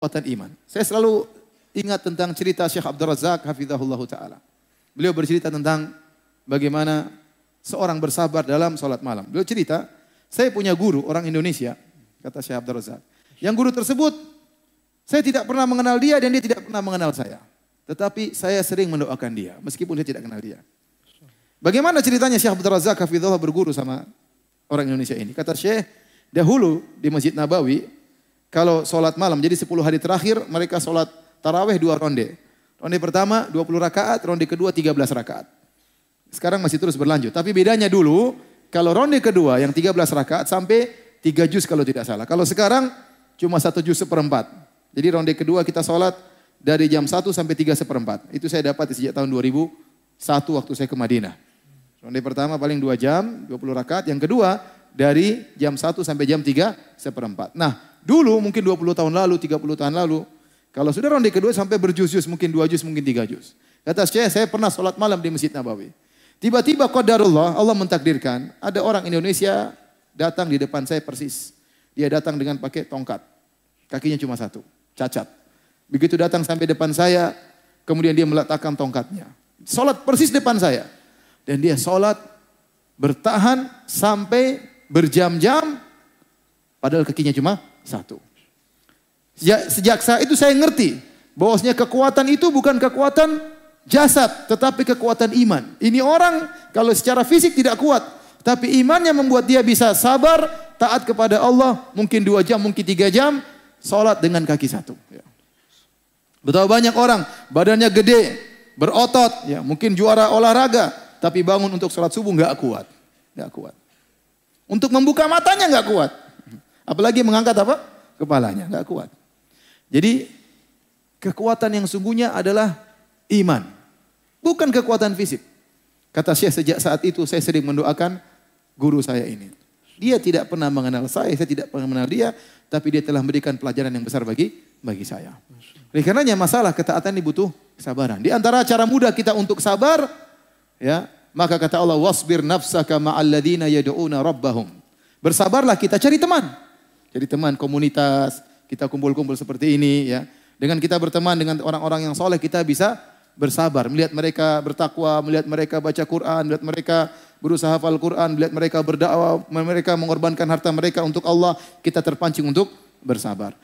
kekuatan iman. Saya selalu ingat tentang cerita Syekh Abdul Razak hafizahullah taala. Beliau bercerita tentang bagaimana seorang bersabar dalam sholat malam. Beliau cerita, saya punya guru orang Indonesia, kata Syekh Abdul Razak. Yang guru tersebut, saya tidak pernah mengenal dia dan dia tidak pernah mengenal saya. Tetapi saya sering mendoakan dia, meskipun saya tidak kenal dia. Bagaimana ceritanya Syekh Abdul Razak hafizahullah berguru sama orang Indonesia ini? Kata Syekh, dahulu di Masjid Nabawi, kalau sholat malam, jadi 10 hari terakhir mereka sholat taraweh dua ronde. Ronde pertama 20 rakaat, ronde kedua 13 rakaat. Sekarang masih terus berlanjut. Tapi bedanya dulu, kalau ronde kedua yang 13 rakaat sampai 3 juz kalau tidak salah. Kalau sekarang cuma satu juz seperempat. Jadi ronde kedua kita sholat dari jam 1 sampai 3 seperempat. Itu saya dapat sejak tahun 2001 waktu saya ke Madinah. Ronde pertama paling 2 jam, 20 rakaat. Yang kedua dari jam 1 sampai jam 3 seperempat. Nah dulu mungkin 20 tahun lalu, 30 tahun lalu. Kalau sudah ronde kedua sampai berjus-jus, mungkin 2 juz, mungkin 3 juz. Kata saya, saya pernah sholat malam di Masjid Nabawi. Tiba-tiba qadarullah Allah mentakdirkan ada orang Indonesia datang di depan saya persis. Dia datang dengan pakai tongkat. Kakinya cuma satu, cacat. Begitu datang sampai depan saya, kemudian dia meletakkan tongkatnya. Salat persis depan saya. Dan dia salat bertahan sampai berjam-jam padahal kakinya cuma satu. Sejak, sejak saat itu saya ngerti bahwasanya kekuatan itu bukan kekuatan jasad, tetapi kekuatan iman. Ini orang kalau secara fisik tidak kuat, tapi imannya membuat dia bisa sabar, taat kepada Allah, mungkin dua jam, mungkin tiga jam, sholat dengan kaki satu. Ya. Betapa banyak orang badannya gede, berotot, ya mungkin juara olahraga, tapi bangun untuk sholat subuh nggak kuat, nggak kuat. Untuk membuka matanya nggak kuat, apalagi mengangkat apa? Kepalanya nggak kuat. Jadi kekuatan yang sungguhnya adalah iman. Bukan kekuatan fisik. Kata Syekh sejak saat itu saya sering mendoakan guru saya ini. Dia tidak pernah mengenal saya, saya tidak pernah mengenal dia, tapi dia telah memberikan pelajaran yang besar bagi bagi saya. Oleh karenanya masalah ketaatan ini butuh kesabaran. Di antara cara mudah kita untuk sabar, ya, maka kata Allah wasbir nafsaka ma'alladina yad'una rabbahum. Bersabarlah kita cari teman. Cari teman komunitas, kita kumpul-kumpul seperti ini ya. Dengan kita berteman dengan orang-orang yang soleh kita bisa bersabar, melihat mereka bertakwa, melihat mereka baca Quran, melihat mereka berusaha hafal Quran, melihat mereka berdakwah, mereka mengorbankan harta mereka untuk Allah, kita terpancing untuk bersabar.